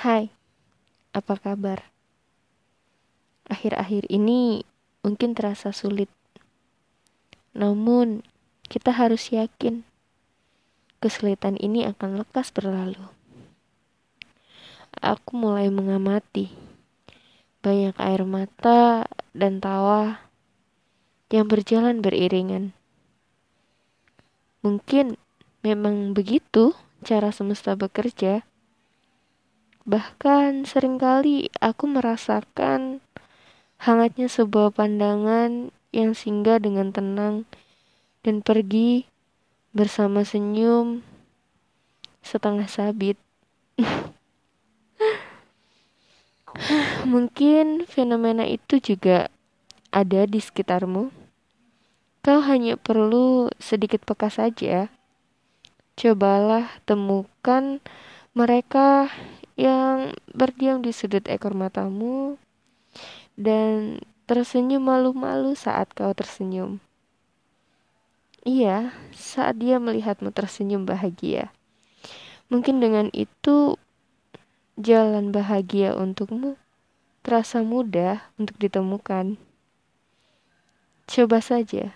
Hai, apa kabar? Akhir-akhir ini mungkin terasa sulit. Namun, kita harus yakin kesulitan ini akan lekas berlalu. Aku mulai mengamati banyak air mata dan tawa yang berjalan beriringan. Mungkin memang begitu cara semesta bekerja. Bahkan sering kali aku merasakan hangatnya sebuah pandangan yang singgah dengan tenang dan pergi bersama senyum setengah sabit. Mungkin fenomena itu juga ada di sekitarmu. Kau hanya perlu sedikit peka saja. Cobalah temukan mereka yang berdiam di sudut ekor matamu dan tersenyum malu-malu saat kau tersenyum. Iya, saat dia melihatmu tersenyum bahagia. Mungkin dengan itu jalan bahagia untukmu terasa mudah untuk ditemukan. Coba saja.